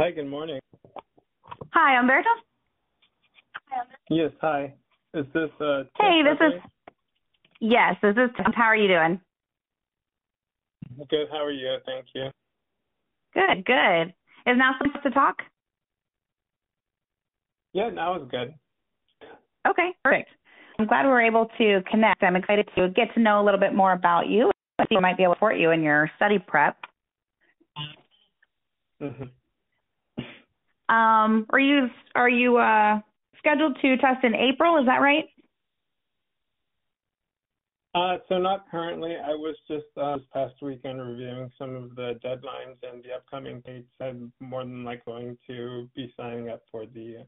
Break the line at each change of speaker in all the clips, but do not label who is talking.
Hi, good morning.
Hi, Umberto.
Yes, hi. Is this uh
Hey, this is yes, this is Tim. How are you doing?
Good, how are you? Thank you.
Good, good. Is now supposed to talk?
Yeah, now is good.
Okay, perfect. I'm glad we were able to connect. I'm excited to get to know a little bit more about you. I think I might be able to support you in your study prep.
hmm
Um, are you are you uh scheduled to test in April? Is that right?
Uh, so not currently. I was just uh, this past weekend reviewing some of the deadlines and the upcoming dates. I'm more than likely going to be signing up for the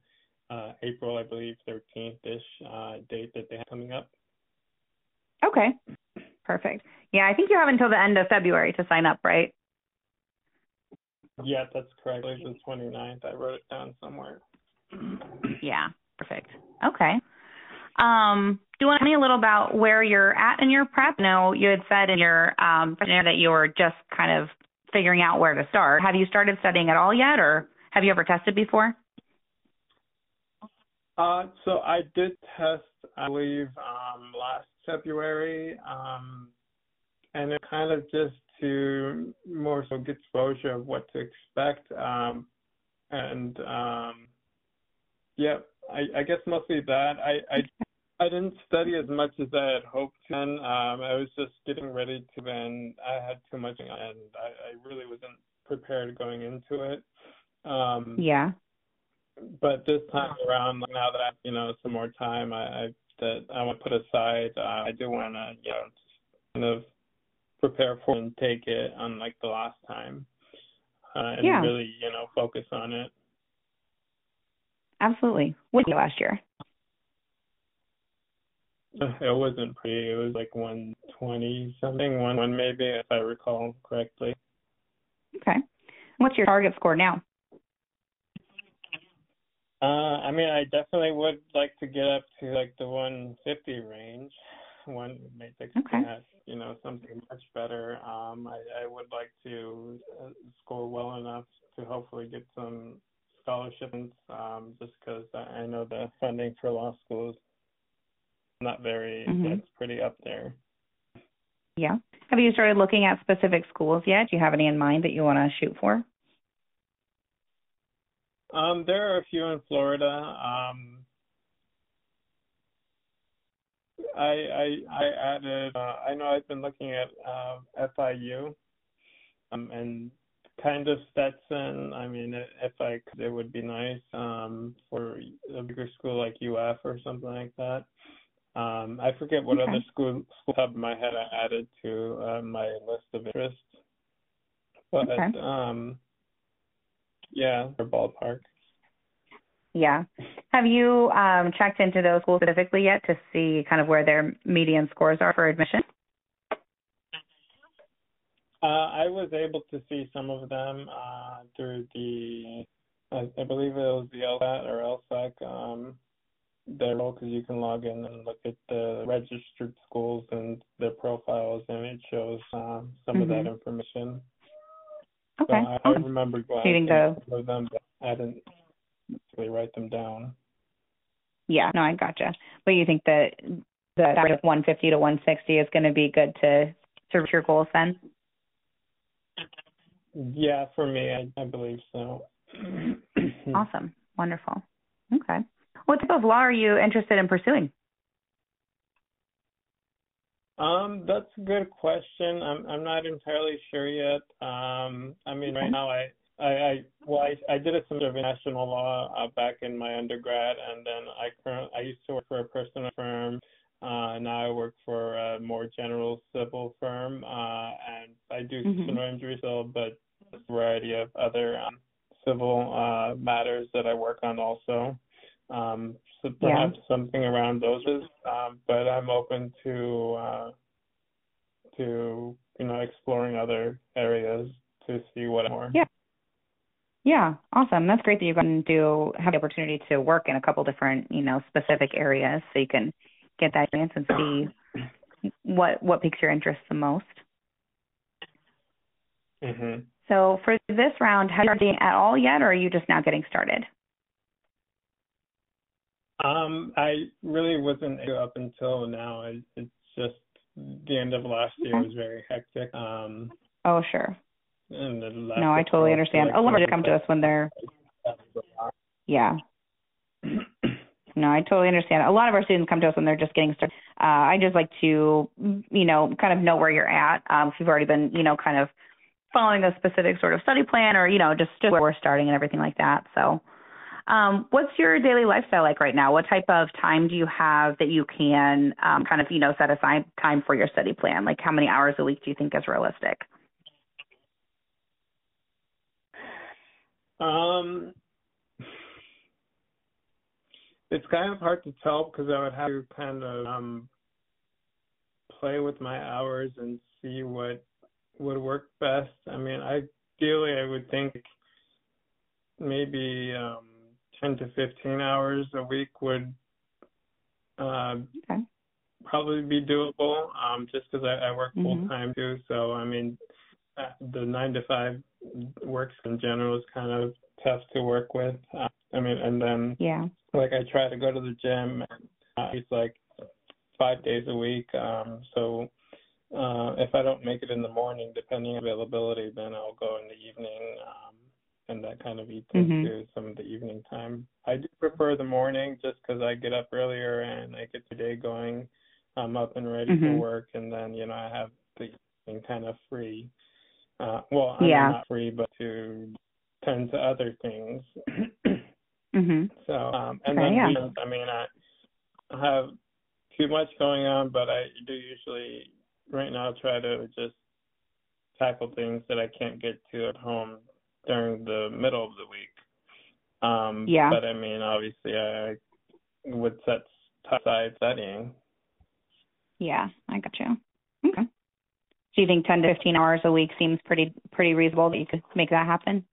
uh, April, I believe, 13th-ish uh, date that they have coming up.
Okay, perfect. Yeah, I think you have until the end of February to sign up, right?
Yeah, that's correct. I believe the 29th. I wrote it down somewhere.
Yeah, perfect. Okay. Um, do you want to tell me a little about where you're at in your prep? I know you had said in your um questionnaire that you were just kind of figuring out where to start. Have you started studying at all yet, or have you ever tested before?
Uh, so I did test, I believe, um, last February, um, and it kind of just to more so get exposure of what to expect. Um, and um, yeah, I, I guess mostly that. I, I I didn't study as much as I had hoped to. Um, I was just getting ready to, and I had too much, and I, I really wasn't prepared going into it. Um,
Yeah.
but this time around, like, now that I, have you know, some more time, I, I that I want to put aside, uh, I do want to, you know, just kind of prepare for and take it unlike the last time, uh, and
Yeah.
really, you know, focus on it.
Absolutely. What did you last year?
It wasn't pretty. It was like 120 something, one one maybe, if I recall correctly.
Okay. What's your target score now?
Uh, I mean, I definitely would like to get up to like the 150 range. One may take
Okay.
that, you know, something much better. Um, I, I would like to uh, score well enough to hopefully get some scholarships. Um, just because I know the funding for law school is not very.
Mhm.
It's pretty up there.
Yeah. Have you started looking at specific schools yet? Do you have any in mind that you want to shoot for?
Um, there are a few in Florida. Um, I I I added. Uh, I know I've been looking at uh, FIU, um, and kind of Stetson. I mean, if I could, it would be nice um, for a bigger school like UF or something like that. Um, I forget what
Okay.
other school school of my head I added to uh, my list of interests, but
Okay.
um, yeah, for ballpark.
Yeah. Have you um, checked into those schools specifically yet to see kind of where their median scores are for admission?
Uh, I was able to see some of them uh, through the, I, I believe it was the LSAT or LSAC, um, their because you can log in and look at the registered schools and their profiles, and it shows um, some of that
Mhm.
information.
Okay.
So I, I remember
So you can
glancing
go.
at some of them, but I didn't really write them down.
Yeah. No, I gotcha. But you think that the target of 150 to 160 is going to be good to reach your goals then?
Yeah, for me, I, I believe so.
Awesome. Wonderful. Okay. What type of law are you interested in pursuing?
Um, that's a good question. I'm I'm not entirely sure yet. Um, I mean, right now I I, I well I, I did a semester of international law uh, back in my undergrad, and then I current I used to work for a personal firm. Uh, now I work for a more general civil firm, uh, and I do
Mhm.
personal injury law, but a variety of other um, civil uh, matters that I work on also. Um, so
Yeah.
perhaps something around those is, um, but I'm open to uh, to you know exploring other areas to see what more.
Yeah. Yeah. Awesome. That's great that you've gotten to have the opportunity to work in a couple different, you know, specific areas so you can get that chance and see what what piques your interest the most.
Mhm.
So for this round, have you studying at all yet, or are you just now getting started?
Um, I really wasn't up until now. It's just the end of last year was very hectic. Um,
oh, sure.
And the last
no, I totally understand.
Like,
a lot of come to us when they're yeah. No, I totally understand. A lot of our students come to us when they're just getting started. Uh, I just like to, you know, kind of know where you're at. Um, if you've already been, you know, kind of following a specific sort of study plan, or you know, just, just where we're starting and everything like that. So, um, what's your daily lifestyle like right now? What type of time do you have that you can um, kind of, you know, set aside time for your study plan? Like, how many hours a week do you think is realistic?
Um, it's kind of hard to tell because I would have to kind of um, play with my hours and see what would work best. I mean, ideally, I would think maybe um, 10 to 15 hours a week would uh, okay. probably be doable um, just because I, I work full time mm-hmm. too. So, I mean, uh, the nine to five works in general is kind of tough to work with. Uh, I mean, and then
yeah,
like I try to go to the gym. And, uh, it's like five days a week. Um, so uh, if I don't make it in the morning, depending on availability, then I'll go in the evening. Um, and that kind of eats mm-hmm. into some of the evening time. I do prefer the morning just because I get up earlier and I get the day going. I'm up and ready mm-hmm. for work, and then you know I have the evening kind of free. Uh, well, I'm
yeah.
not free, but to tend to other things.
mhm.
So, um, and okay,
then yeah.
weekends, I mean, I have too much going on, but I do usually right now try to just tackle things that I can't get to at home during the middle of the week. Um,
yeah.
But I mean, obviously, I would set aside studying.
Yeah, I got you. Okay. Do you think 10 to 15 hours a week seems pretty pretty reasonable that you could make that happen?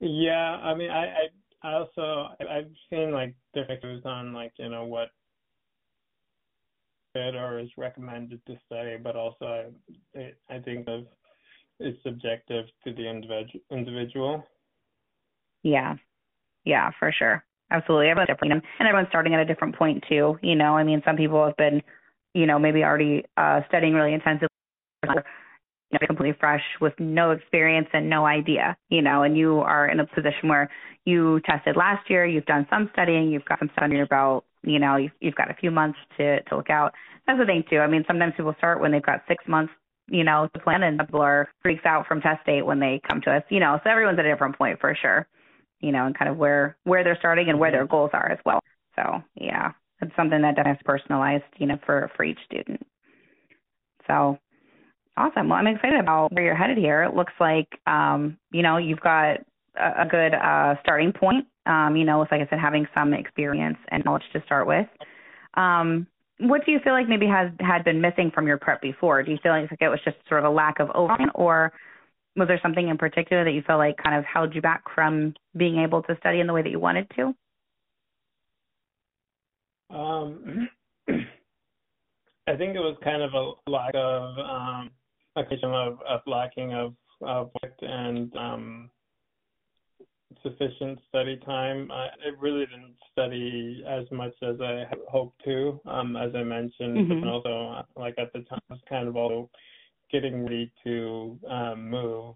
Yeah, I mean, I I, I also I've seen like different views on like you know what good or is recommended to study, but also I I think of it's subjective to the individual individual.
Yeah, yeah, for sure, absolutely. Everyone's different, and everyone's starting at a different point too. You know, I mean, some people have been, you know, maybe already uh, studying really intensively you know, completely fresh with no experience and no idea, you know, and you are in a position where you tested last year, you've done some studying, you've got some stuff under your belt, you know, you've, you've got a few months to, to look out. That's the thing too. I mean, sometimes people start when they've got six months, you know, to plan and people are freaks out from test date when they come to us, you know, so everyone's at a different point for sure, you know, and kind of where, where they're starting and where their goals are as well. So yeah, it's something that is personalized, you know, for, for each student. So Awesome. Well, I'm excited about where you're headed here. It looks like, um, you know, you've got a, a good uh, starting point. Um, you know, with, like I said, having some experience and knowledge to start with. Um, what do you feel like maybe has had been missing from your prep before? Do you feel like it was just sort of a lack of overwhelm, or was there something in particular that you felt like kind of held you back from being able to study in the way that you wanted to?
Um, I think it was kind of a lack of um, occasion of, of lacking of, of and um, sufficient study time. I, I really didn't study as much as I had hoped to, um, as I mentioned,
mm-hmm.
and also uh, like at the time I was kind of also getting ready to um, move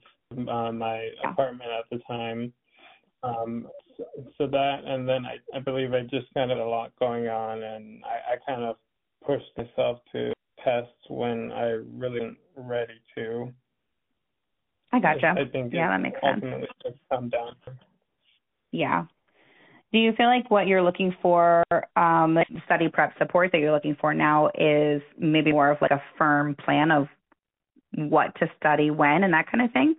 uh, my apartment at the time. Um, so, so that, and then I, I believe I just kind of had a lot going on, and I, I kind of pushed myself to tests when I really wasn't ready to.
I gotcha.
I think
yeah, that makes
ultimately
sense.
Come down.
Yeah. Do you feel like what you're looking for, um, study prep support that you're looking for now is maybe more of like a firm plan of what to study when and that kind of thing?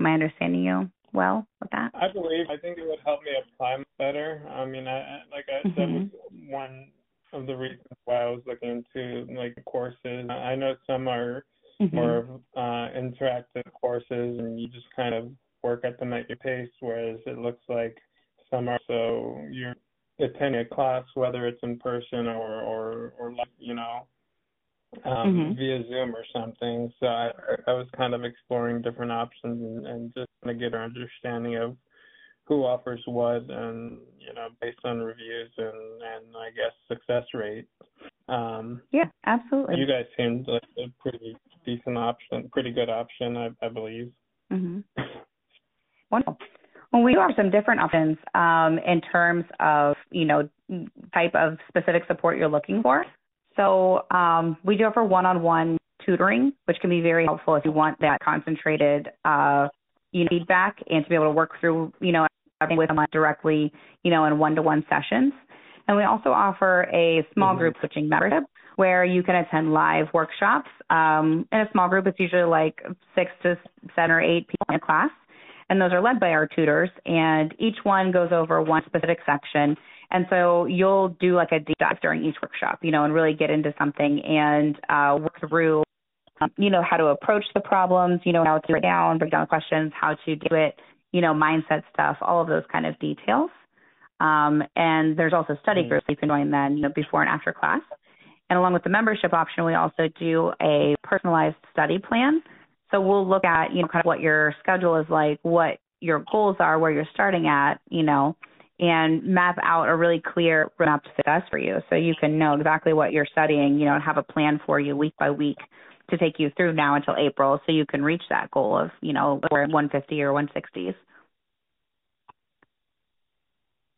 Am I understanding you well with that?
I believe. I think it would help me apply better. I mean, I like I mm-hmm. that was one of the reasons why I was looking into like courses. I know some are mm-hmm. more uh, interactive courses, and you just kind of work at them at your pace. Whereas it looks like some are so you're attending a class, whether it's in person or or or like you know, um, mm-hmm. via Zoom or something. So I, I was kind of exploring different options and, and just to get an understanding of who offers what and you know based on reviews and and I guess success rate. Um,
yeah, absolutely.
You guys seemed like a pretty decent option, pretty good option, I, I believe.
Mm-hmm. Wonderful. Well, we have some different options um, in terms of you know type of specific support you're looking for. So um, we do offer one-on-one tutoring, which can be very helpful if you want that concentrated uh, you know, feedback and to be able to work through you know with them directly, you know, in one-to-one sessions. And we also offer a small mm-hmm. group coaching membership where you can attend live workshops. Um, in a small group, it's usually like six to seven or eight people in a class, and those are led by our tutors. And each one goes over one specific section. And so you'll do like a deep dive during each workshop, you know, and really get into something and uh, work through, um, you know, how to approach the problems, you know, how to break down, break down questions, how to do it, you know, mindset stuff, all of those kind of details. Um, and there's also study groups you can join then, you know, before and after class. And along with the membership option, we also do a personalized study plan. So we'll look at, you know, kind of what your schedule is like, what your goals are, where you're starting at, you know, and map out a really clear roadmap to success for you. So you can know exactly what you're studying, you know, and have a plan for you week by week to take you through now until April so you can reach that goal of, you know, 150 or 160s.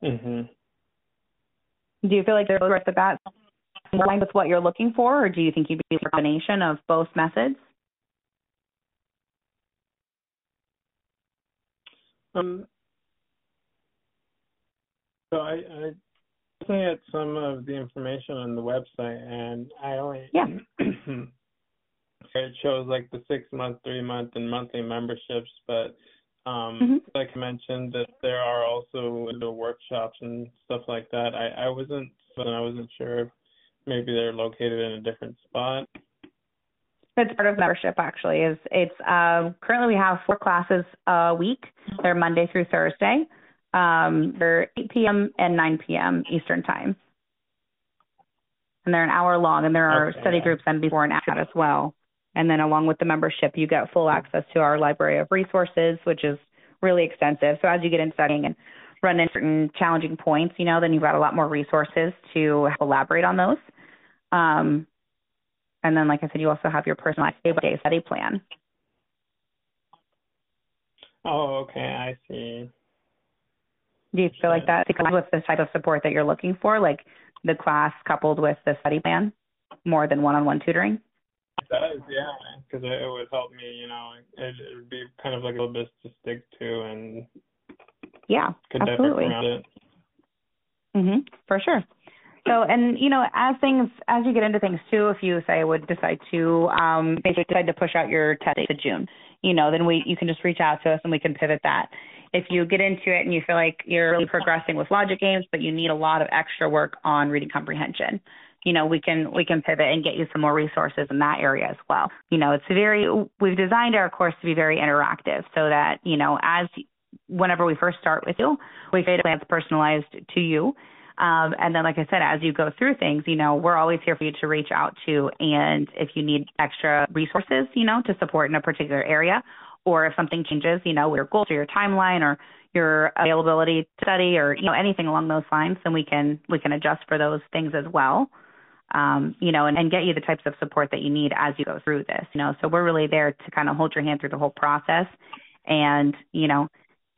Mhm.
Do you feel like there's right at the bat in line with what you're looking for, or do you think you'd be a combination of both methods?
Um, so I, I looking at some of the information on the website, and I only
yeah.
it shows like the six month, three month, and monthly memberships, but um, mm-hmm. like I mentioned, that there are also the workshops and stuff like that. I, I wasn't, but I wasn't sure if maybe they're located in a different spot.
It's part of membership actually. Is it's uh, currently we have four classes a week. They're Monday through Thursday. Um, they're 8 p.m. and 9 p.m. Eastern time, and they're an hour long. And there are okay, study groups and before and after as well. And then along with the membership, you get full access to our library of resources, which is really extensive. So as you get into studying and run into certain challenging points, you know, then you've got a lot more resources to elaborate on those. Um, and then, like I said, you also have your personalized day-by-day study plan.
Oh, okay, I see.
Do you feel like that with the type of support that you're looking for, like the class coupled with the study plan, more than one-on-one tutoring?
It does, yeah, because it, it, would help me. You know, it, it would be kind of like a little bit to stick to, and
yeah,
could
absolutely.
it.
Mhm, for sure. So, and you know, as things as you get into things too, if you say would decide to um, basically decide to push out your test date to June, you know, then we you can just reach out to us and we can pivot that. If you get into it and you feel like you're really progressing with logic games, but you need a lot of extra work on reading comprehension, you know, we can we can pivot and get you some more resources in that area as well. You know, it's very we've designed our course to be very interactive so that, you know, as whenever we first start with you, we create a plan that's personalized to you. Um, and then, like I said, as you go through things, you know, we're always here for you to reach out to. And if you need extra resources, you know, to support in a particular area, or if something changes, you know, your goals or your timeline or your availability to study or you know anything along those lines, then we can we can adjust for those things as well um, you know, and, and get you the types of support that you need as you go through this, you know. So we're really there to kind of hold your hand through the whole process. And, you know,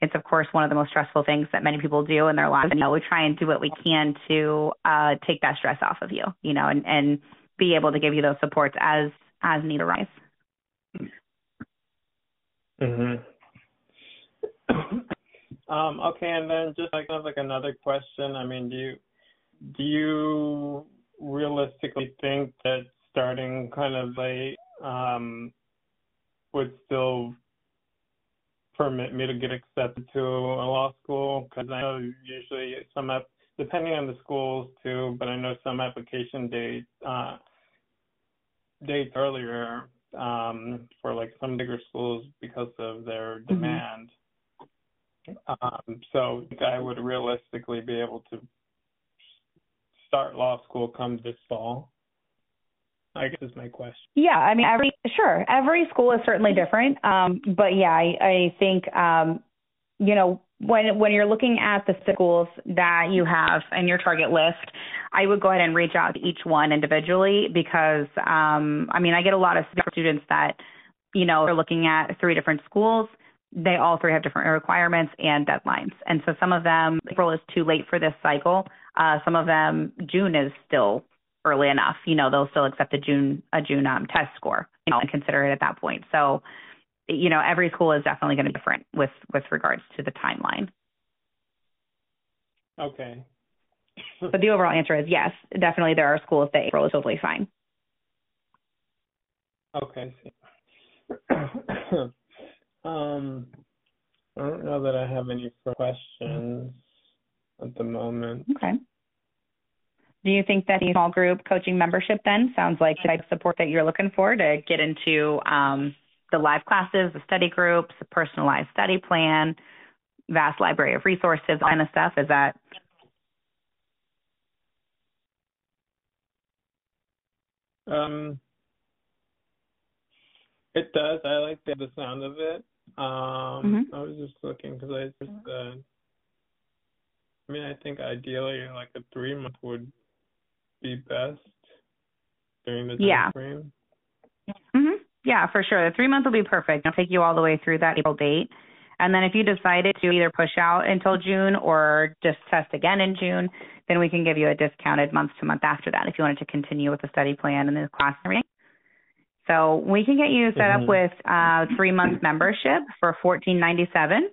it's of course one of the most stressful things that many people do in their lives. And, you know, we try and do what we can to uh, take that stress off of you, you know, and, and be able to give you those supports as as need arise.
Mhm. um, okay, and then just like kind of like another question. I mean, do you do you realistically think that starting kind of late um, would still permit me to get accepted to a law school? Because I know usually some, ap- depending on the schools too, but I know some application date uh, dates earlier um, for like some bigger schools because of their mm-hmm. demand. Mm-hmm. Um, so I would realistically be able to start law school come this fall? I guess is my question.
Yeah, I mean, every sure, every school is certainly different. Um, but yeah, I, I think um, you know when when you're looking at the schools that you have in your target list, I would go ahead and reach out to each one individually because um, I mean, I get a lot of students that you know are looking at three different schools. They all three have different requirements and deadlines, and so some of them April is too late for this cycle. Uh, some of them June is still early enough. You know, they'll still accept a June a June um, test score, you know, and consider it at that point. So, you know, every school is definitely going to be different with with regards to the timeline.
Okay.
but the overall answer is yes, definitely there are schools that April is totally fine.
Okay. um, I don't know that I have any questions at the moment.
Okay. Do you think that the small group coaching membership then sounds like the type of support that you're looking for to get into um, the live classes, the study groups, the personalized study plan, vast library of resources, all kind of stuff? Is that
Um, it does. I like the, the sound of it. Um, mm-hmm. I was just looking because I just, uh, I mean, I think ideally like a three month would be best during the time
yeah.
frame?
Yeah, for sure. The three month will be perfect. It'll take you all the way through that April date. And then if you decided to either push out until June or just test again in June, then we can give you a discounted month to month after that if you wanted to continue with the study plan and the class and everything. So we can get you set mm-hmm. up with uh three month membership for fourteen ninety seven.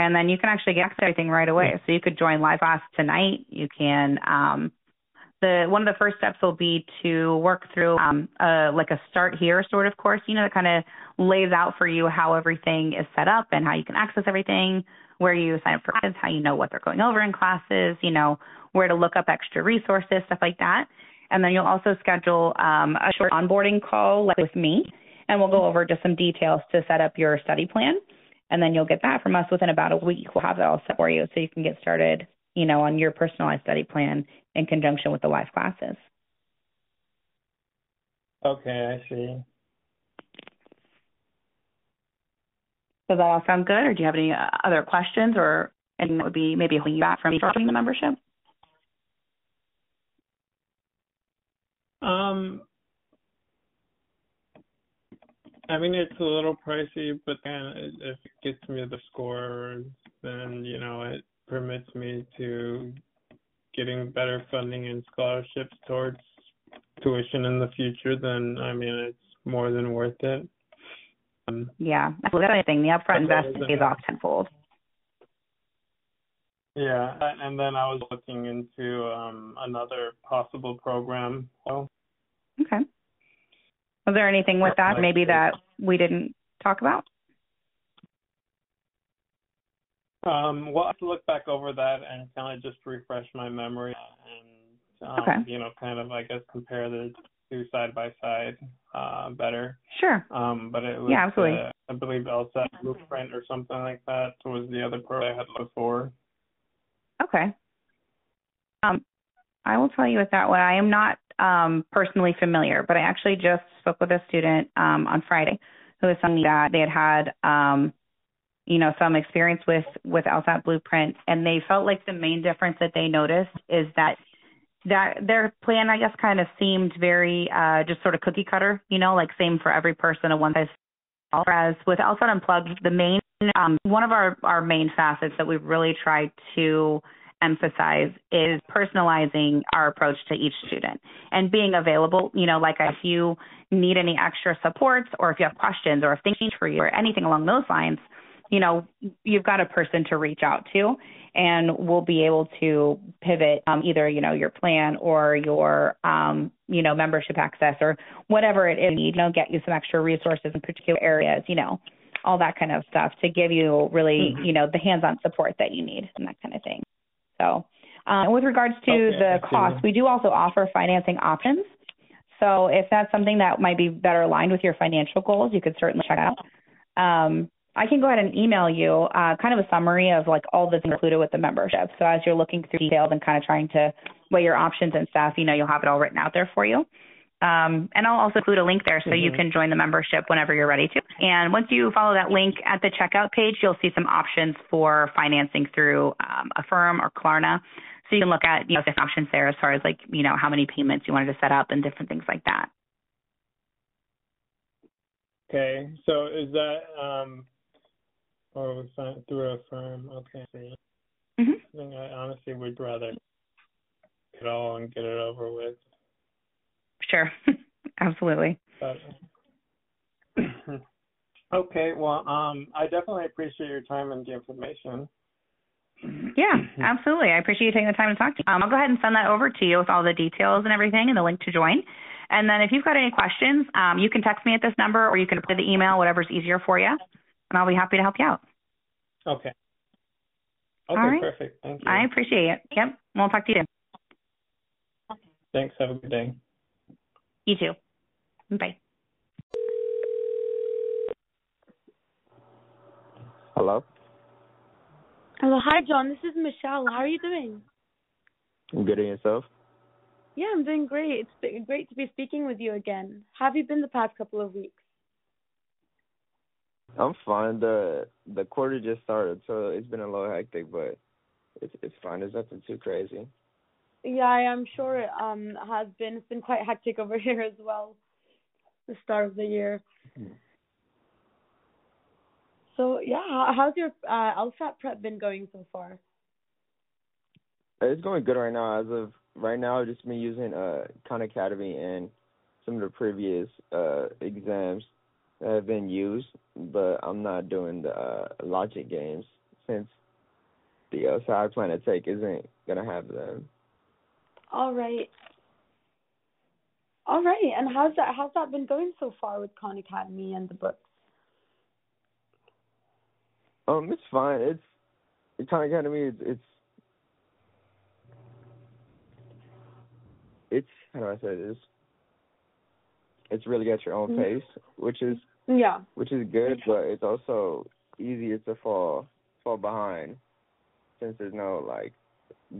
And then you can actually get everything right away. So you could join live class tonight. You can um the one of the first steps will be to work through um, uh, like a start here sort of course, you know, that kind of lays out for you how everything is set up and how you can access everything, where you sign up for classes, how you know what they're going over in classes, you know, where to look up extra resources, stuff like that. And then you'll also schedule um, a short onboarding call like with me, and we'll go over just some details to set up your study plan. And then you'll get that from us within about a week. We'll have that all set for you so you can get started you know, on your personalized study plan in conjunction with the live classes.
Okay, I see.
Does that all sound good, or do you have any uh, other questions or anything that would be maybe holding you back from starting the membership?
Um, I mean, it's a little pricey, but then if it gets me the score, then you know it permits me to getting better funding and scholarships towards tuition in the future, then I mean it's more than worth it.
Um, yeah, that's the other thing. The upfront investment pays off tenfold.
Yeah, and then I was looking into um, another possible program. So.
Okay. Was there anything with that maybe that we didn't talk about?
Um, well, I have to look back over that and kind of just refresh my memory and, um, okay. you know, kind of, I guess, compare the two side by side uh, better.
Sure.
Um, but it was,
yeah, absolutely.
Uh, I believe LSAT Blueprint or something like that was the other program I had looked for.
Okay. Um, I will tell you with that one, I am not um, personally familiar, but I actually just spoke with a student um, on Friday who was telling me that they had had um, you know some experience with with LSAT Blueprint, and they felt like the main difference that they noticed is that that their plan, I guess, kind of seemed very uh, just sort of cookie cutter, you know, like same for every person, a one size. Whereas with LSAT Unplugged, the main um, one of our our main facets that we've really tried to emphasize is personalizing our approach to each student and being available. You know, like if you need any extra supports or if you have questions or if things change for you or anything along those lines, you know, you've got a person to reach out to and we'll be able to pivot um, either, you know, your plan or your, um, you know, membership access or whatever it is, you know, get you some extra resources in particular areas, you know, all that kind of stuff to give you really, mm-hmm. you know, the hands-on support that you need and that kind of thing. So, um, with regards to okay, the cost, we do also offer financing options. So if that's something that might be better aligned with your financial goals, you could certainly check out. Um, I can go ahead and email you uh, kind of a summary of like all that's included with the membership. So as you're looking through details and kind of trying to weigh your options and stuff, you know, you'll have it all written out there for you. Um, and I'll also include a link there so mm-hmm. you can join the membership whenever you're ready to. And once you follow that link at the checkout page, you'll see some options for financing through um, Affirm or Klarna. So you can look at you know different options there as far as like you know how many payments you wanted to set up and different things like that.
Okay, so is that um, or through Affirm? Okay,
mm-hmm.
I think I honestly would rather get it all and get it over with.
Sure, absolutely.
But, okay, well, um, I definitely appreciate your time and the information.
Yeah, absolutely. I appreciate you taking the time to talk to me. Um, I'll go ahead and send that over to you with all the details and everything and the link to join. And then if you've got any questions, um, you can text me at this number or you can put the email, whatever's easier for you, and I'll be happy to help you out.
Okay.
Okay, all right.
perfect. Thank you.
I appreciate it. Yep. We'll talk to you
soon. Thanks. Have a good day.
You too. Bye.
Hello?
Hello. Hi, John. This is Michelle. How are you doing?
I'm good. And yourself?
Yeah, I'm doing great. It's great to be speaking with you again. How have you been the past couple of weeks?
I'm fine. The the quarter just started, so it's been a little hectic, but it's it's fine. There's nothing too crazy.
Yeah, I'm sure it um has been. It's been quite hectic over here as well. The start of the year. Mm-hmm. So yeah, how's your uh, LSAT prep been going so far?
It's going good right now. As of right now, I've just been using uh Khan Academy and some of the previous uh exams have been used, but I'm not doing the uh, logic games since the I plan to take isn't gonna have them.
All right. All right. And how's that how's that been going so far with Khan Academy and the books?
Um, it's fine. It's Khan Academy. It's, it's it's how do I say this? It's really at your own mm-hmm. pace, which is
yeah,
which is good, but it's also easier to fall fall behind since there's no like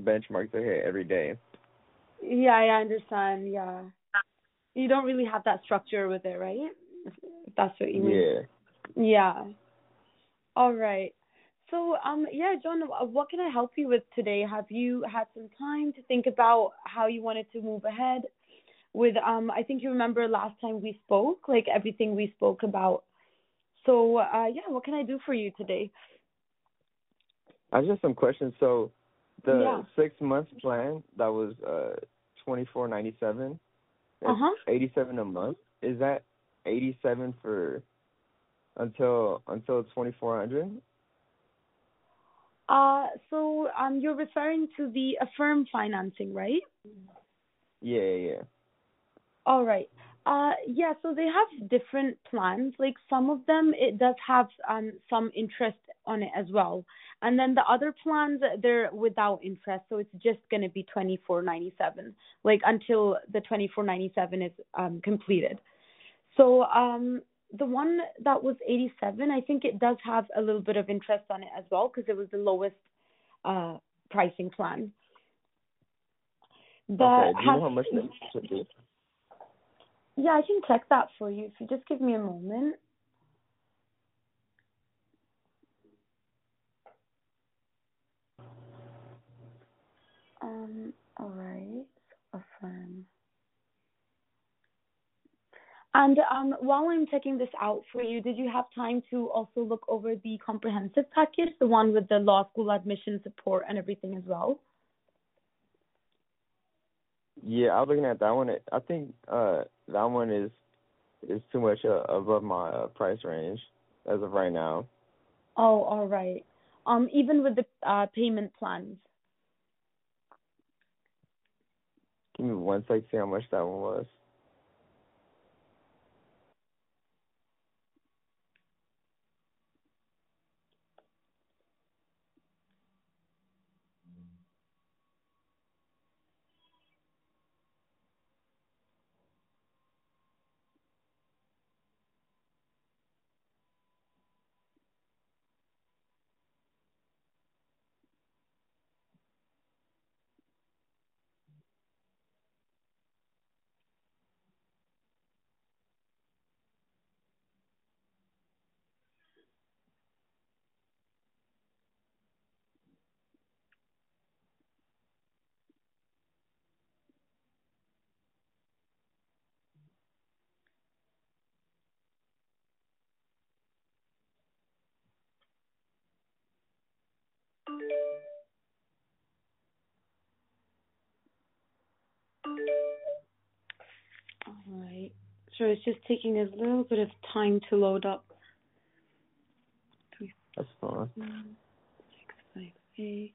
benchmarks to hit every day.
Yeah, I understand. Yeah, you don't really have that structure with it, right? If that's what you
mean.
Yeah. Yeah. All right. So, um, yeah, John, what can I help you with today? Have you had some time to think about how you wanted to move ahead with, um, I think you remember last time we spoke, like everything we spoke about. So, uh, yeah, what can I do for you today?
I just some questions. So, the yeah. six months plan that was uh twenty four ninety seven,
uh-huh.
eighty seven a month. Is that eighty seven for until until twenty four hundred?
Uh, so um, you're referring to the affirm financing, right?
Yeah, yeah.
All right. Uh, yeah, so they have different plans. Like some of them, it does have um some interest on it as well, and then the other plans they're without interest, so it's just gonna be twenty four ninety seven, like until the twenty four ninety seven is um completed. So um the one that was 87, I think it does have a little bit of interest on it as well because it was the lowest uh, pricing plan.
But okay. Do you know how much that should be?
Yeah, I can check that for you if you just give me a moment. Um, all right, affirm. And um, while I'm checking this out for you, did you have time to also look over the comprehensive package, the one with the law school admission support and everything as well?
Yeah, I was looking at that one. I think uh, that one is is too much uh, above my uh, price range as of right now.
Oh, all right. Um, even with the uh, payment plans.
Give me one sec. See how much that one was.
So it's just taking a little bit of time to load up.
That's fine.
Six, five, eight.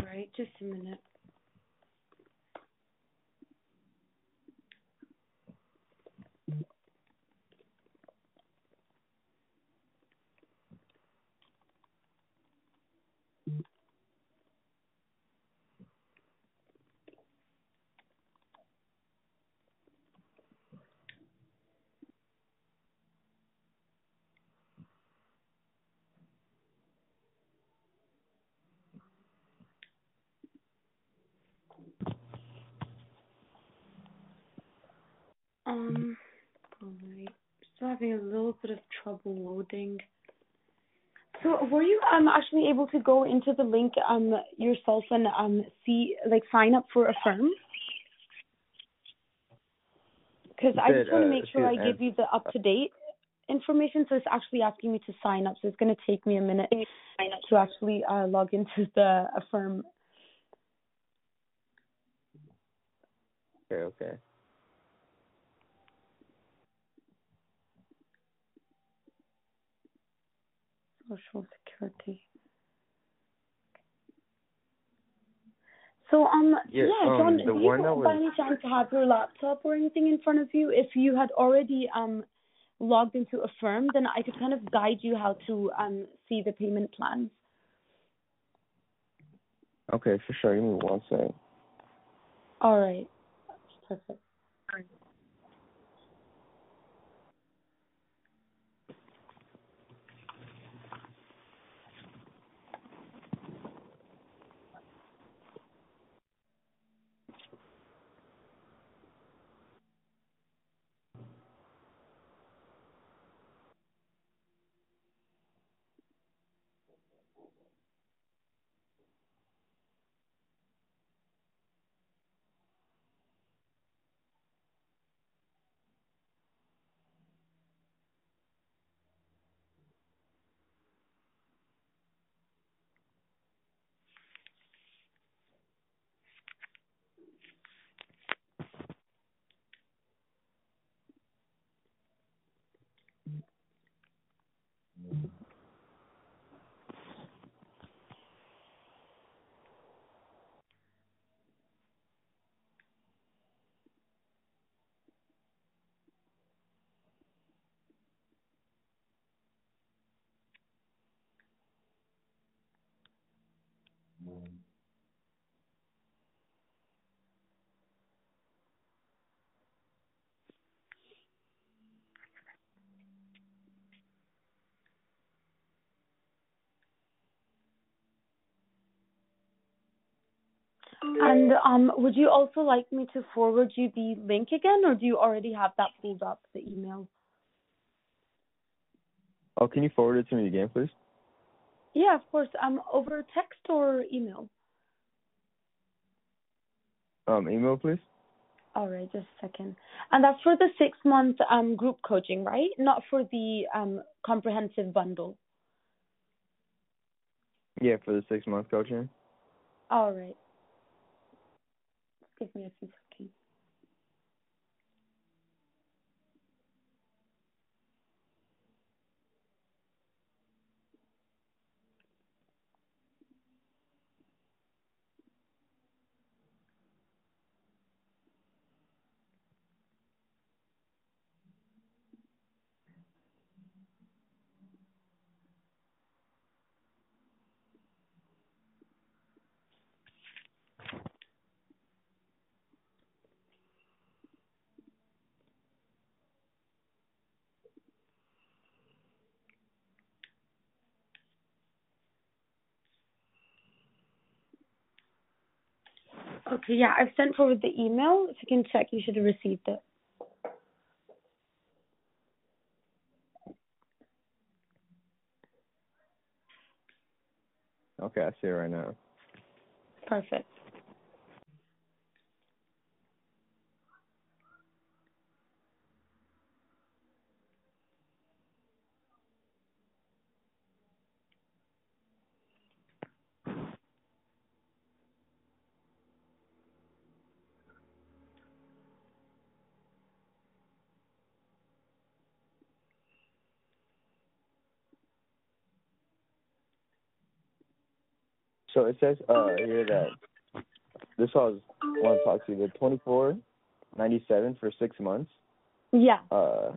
All right, just a minute. Um, all right. Still having a little bit of trouble loading. So were you um actually able to go into the link um yourself and um see like sign up for Affirm? Because I just want to
uh,
make sure I
the
give you the up to date information. So it's actually asking me to sign up. So it's going to take me a minute to actually uh, log into the Affirm.
Okay, okay.
Social Security. So um
Yeah,
yeah,
um,
John,
the
do you by any chance to have your laptop or anything in front of you? If you had already um logged into Affirm, then I could kind of guide you how to um see the payment plans.
Okay, for sure. Give me one second.
All right. That's perfect. And um would you also like me to forward you the link again or do you already have that pulled up, the email?
Oh, can you forward it to me again, please?
Yeah, of course. Um over text or email?
Um, email, please.
All right, just a second. And that's for the six month um group coaching, right? Not for the um comprehensive bundle.
Yeah, for the six month coaching.
All right. Give me a few seconds. Okay, yeah, I've sent forward the email. If you can check, you should have received it.
Okay, I see it right now.
Perfect.
So it says uh here that this was to talk to you. The twenty four ninety seven for six months
Yeah.
uh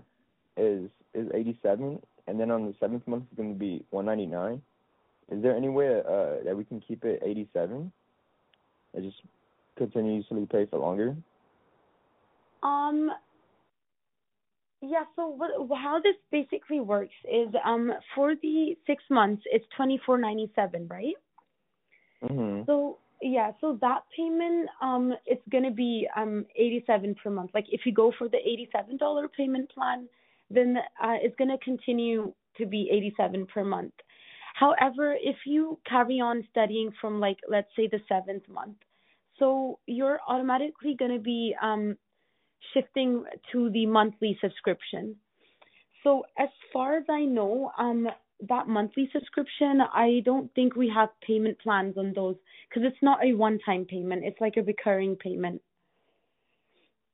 is is eighty seven, and then on the seventh month it's going to be one ninety nine. Is there any way uh that we can keep it eighty seven? And just continuously pay for longer.
Um. Yeah. So what? How this basically works is, um, for the six months, it's twenty four ninety seven, right?
Mhm.
So yeah, so that payment, um, it's gonna be um eighty seven per month. Like if you go for the eighty seven dollar payment plan, then uh, it's gonna continue to be eighty seven per month. However, if you carry on studying from like let's say the seventh month, so you're automatically gonna be um shifting to the monthly subscription. So as far as I know, um, that monthly subscription, I don't think we have payment plans on those because it's not a one-time payment. It's like a recurring payment.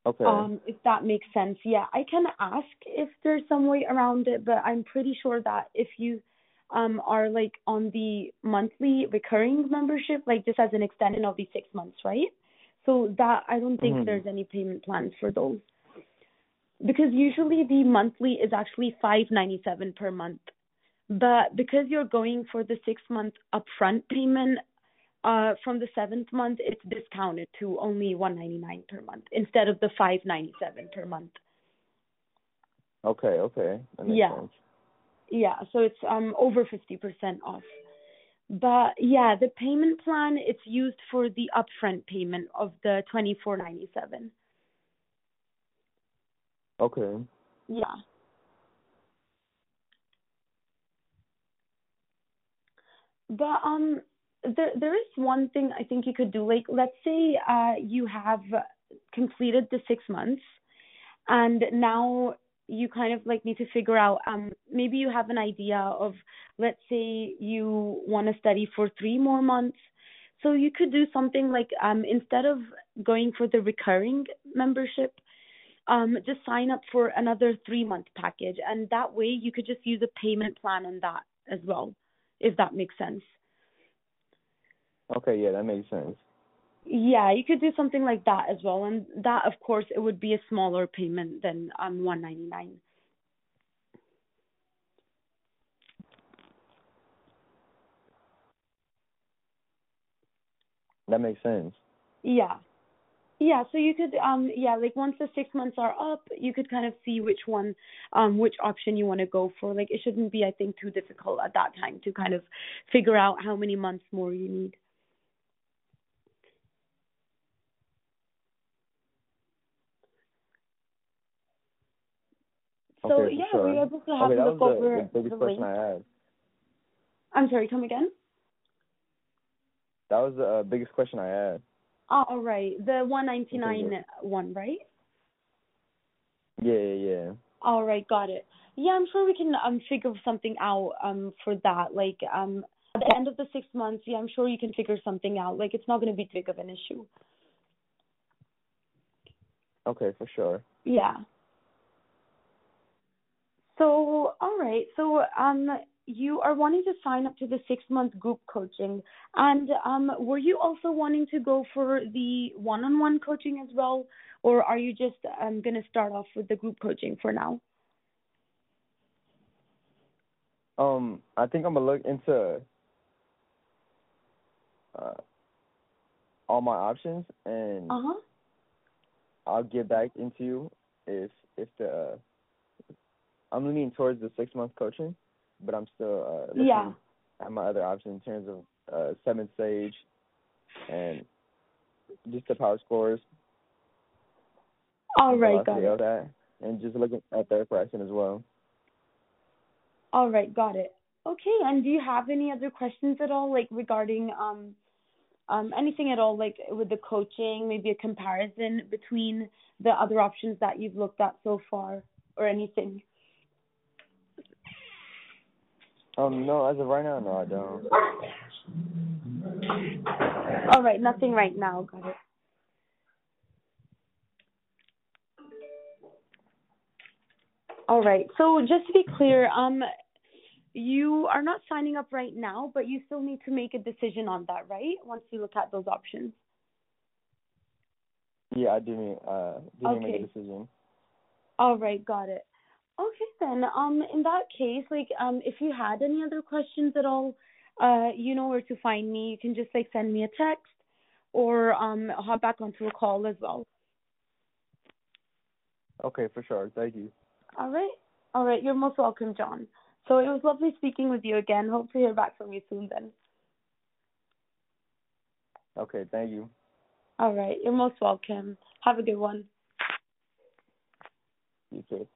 Okay.
Um, if that makes sense. Yeah, I can ask if there's some way around it, but I'm pretty sure that if you um are like on the monthly recurring membership, like just as an extension of the six months, right? So that I don't think
Mhm.
there's any payment plans for those. Because usually the monthly is actually five ninety seven per month. But because you're going for the six month upfront payment, uh from the seventh month it's discounted to only one ninety nine per month instead of the five ninety seven per month.
okay. Okay.
Yeah.
sense.
Yeah, so it's um over 50% off. But yeah, the payment plan it's used for the upfront payment of the 24.97.
Okay.
Yeah. But um there there is one thing I think you could do. Like let's say uh you have completed the 6 months and now you kind of like need to figure out um maybe you have an idea of let's say you want to study for 3 more months. So you could do something like um instead of going for the recurring membership um just sign up for another 3 month package. And that way you could just use a payment plan on that as well if that makes sense
Okay. Yeah, that makes sense.
yeah you could do something like that as well and that of course it would be a smaller payment than um 199
That makes sense.
Yeah. Yeah, so you could um yeah, like once the 6 months are up, you could kind of see which one um which option you want to go for. Like it shouldn't be I think too difficult at that time to kind of figure out how many months more you need. So
Okay,
yeah,
sure.
we're able to have
Okay,
a
that
look
was the, the biggest
the
question
link.
I had.
I'm sorry, come again?
That was the uh, biggest question I had.
Oh, all right. The 199 one, right?
Yeah, yeah, yeah.
All right, got it. Yeah, I'm sure we can um figure something out um for that. Like um at the end of the six months, yeah, I'm sure you can figure something out. Like it's not going to be big of an issue.
Okay, for sure.
Yeah. So, all right. So, um, you are wanting to sign up to the six month group coaching, and um, were you also wanting to go for the one on one coaching as well, or are you just um going to start off with the group coaching for now?
Um, I think I'm gonna look into uh all my options and
Uh huh.
I'll get back into you if if the uh, I'm leaning towards the six month coaching, but I'm still uh looking
Yeah.
at my other options in terms of uh 7Sage and just the PowerScores.
All right, got it.
that, and just looking at their pricing as well.
All right, got it. Okay, and do you have any other questions at all, like regarding um, um, anything at all, like with the coaching, maybe a comparison between the other options that you've looked at so far, or anything?
Um, no, as of right now, no, I don't.
All right, nothing right now. Got it. All right. So just to be clear, um, you are not signing up right now, but you still need to make a decision on that, right? Once you look at those options.
Yeah, I do need uh do to make a decision.
All right, got it. Okay then. Um, in that case, like, um, if you had any other questions at all, uh, you know where to find me. You can just like send me a text, or um, hop back onto a call as well.
Okay, for sure. Thank you.
All right. All right. You're most welcome, John. So it was lovely speaking with you again. Hope to hear back from you soon then.
Okay, thank you.
All right. You're most welcome. Have a good one.
You too.